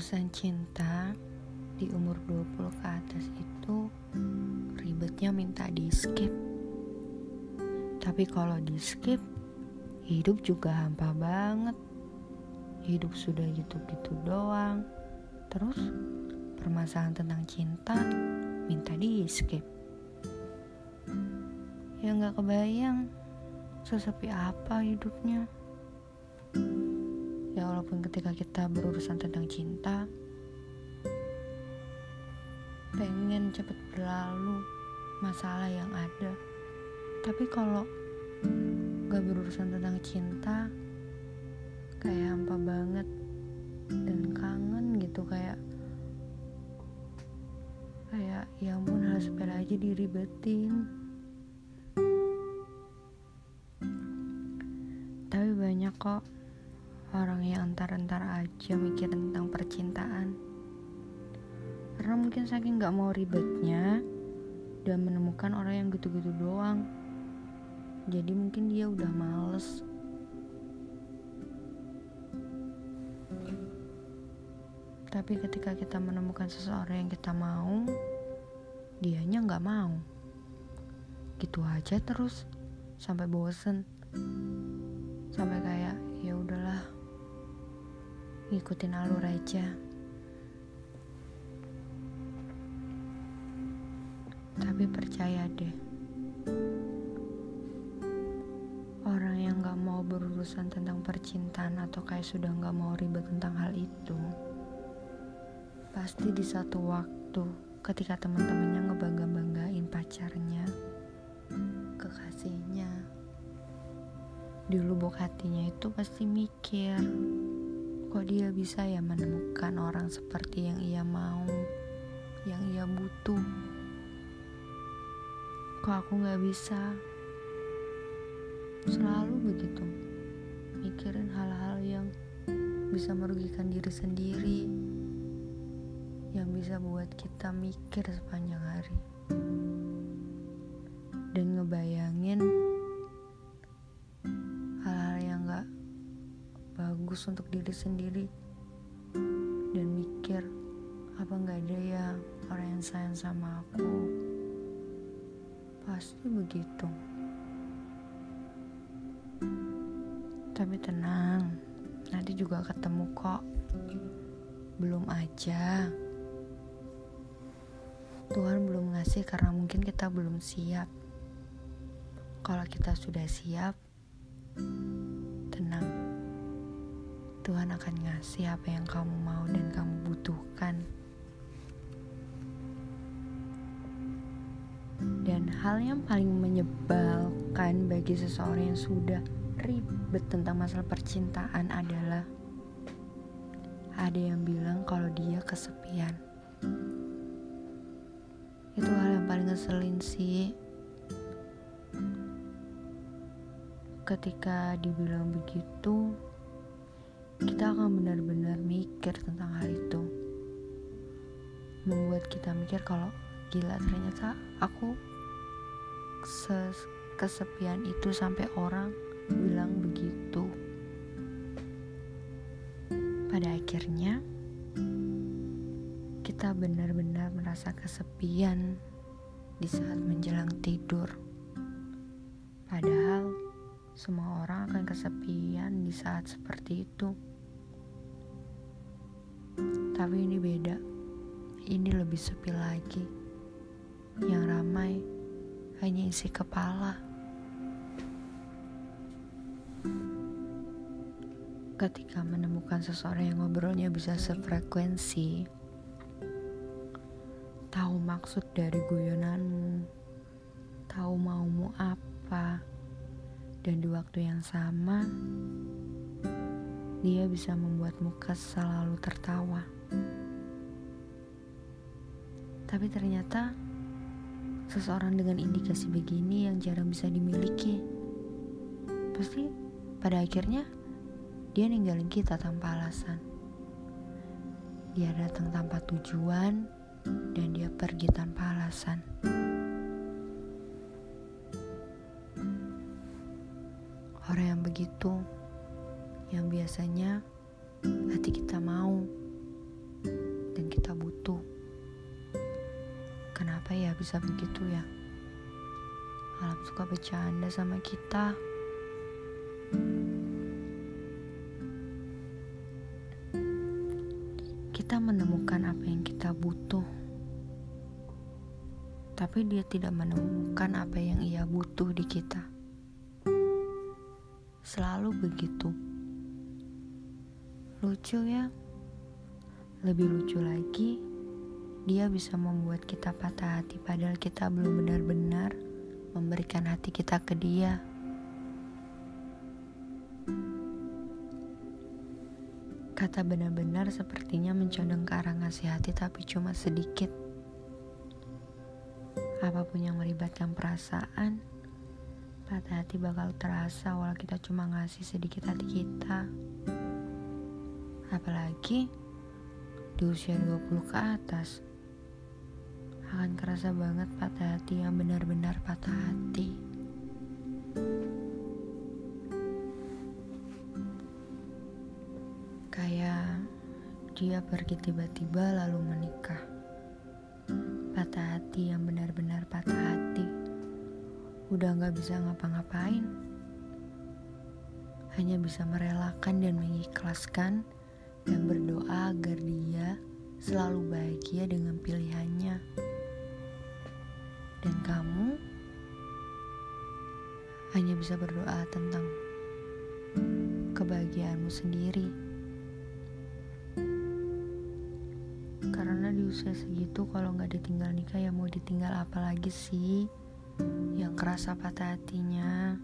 urusan cinta di umur 20 ke atas itu ribetnya minta di skip. Tapi kalau di skip, hidup juga hampa banget. Hidup sudah gitu-gitu doang. Terus permasalahan tentang cinta minta di skip. Ya nggak kebayang sesepi apa hidupnya. Ya walaupun ketika kita berurusan tentang cinta Pengen cepet berlalu masalah yang ada. Tapi kalau gak berurusan tentang cinta Kayak hampa banget Dan kangen gitu kayak Kayak ya ampun hal sepele aja diribetin. Tapi banyak kok orang yang antar-antar aja mikir tentang percintaan. Karena mungkin saking gak mau ribetnya dan menemukan orang yang gitu-gitu doang. Jadi mungkin dia udah males. Tapi ketika kita menemukan seseorang yang kita mau, dianya gak mau. Gitu aja terus sampai bosen. Sampai kayak ya ngikutin alur aja. Tapi percaya deh. Orang yang gak mau berurusan tentang percintaan atau kayak sudah gak mau ribet tentang hal itu pasti di satu waktu ketika teman-temannya ngebangga-banggain pacarnya kekasihnya di lubuk hatinya itu pasti mikir Kok dia bisa ya menemukan orang seperti yang ia mau, yang ia butuh? Kok aku gak bisa? Selalu begitu, mikirin hal-hal yang bisa merugikan diri sendiri, yang bisa buat kita mikir sepanjang hari, bagus untuk diri sendiri. Dan mikir apa nggak ada ya orang yang sayang sama aku? Pasti begitu. Tapi tenang nanti juga ketemu kok. Belum aja. Tuhan belum ngasih karena mungkin kita belum siap. Kalau kita sudah siap Tuhan akan ngasih apa yang kamu mau dan kamu butuhkan. Dan hal yang paling menyebalkan bagi seseorang yang sudah ribet tentang masalah percintaan adalah ada yang bilang kalau dia kesepian. Itu hal yang paling ngeselin sih. Ketika dibilang begitu, mikir tentang hal itu. Membuat kita mikir kalau gila ternyata aku kesepian itu sampai orang bilang begitu. Pada akhirnya kita benar-benar merasa kesepian di saat menjelang tidur. Padahal semua orang akan kesepian di saat seperti itu. Tapi ini beda. Ini lebih sepi lagi. Yang ramai hanya isi kepala. Ketika menemukan seseorang yang ngobrolnya bisa sefrekuensi, tahu maksud dari guyonanmu, tahu maumu apa, dan di waktu yang sama, dia bisa membuatmu kesal lalu tertawa. Tapi ternyata seseorang dengan indikasi begini yang jarang bisa dimiliki. Pasti pada akhirnya dia ninggalin kita tanpa alasan. Dia datang tanpa tujuan dan dia pergi tanpa alasan. Orang yang begitu yang biasanya hati kita mau bisa begitu ya. Alam suka bercanda sama kita. Kita menemukan apa yang kita butuh. Tapi dia tidak menemukan apa yang ia butuh di kita. Selalu begitu. Lucu ya. Lebih lucu lagi, dia bisa membuat kita patah hati padahal kita belum benar-benar memberikan hati kita ke dia. Kata benar-benar sepertinya mencondong ke arah ngasih hati tapi cuma sedikit. Apa pun yang melibatkan perasaan, patah hati bakal terasa walau kita cuma ngasih sedikit hati kita. Apalagi di usia 20 ke atas akan kerasa banget patah hati yang benar-benar patah hati. Kayak dia pergi tiba-tiba lalu menikah. Patah hati yang benar-benar patah hati. Udah gak bisa ngapa-ngapain. Hanya bisa merelakan dan mengikhlaskan dan berdoa agar dia selalu bahagia dengan pilihannya. Bisa berdoa tentang kebahagiaanmu sendiri. Karena di usia segitu kalau nggak ditinggal nikah ya mau ditinggal apa lagi sih? Yang kerasa patah hatinya.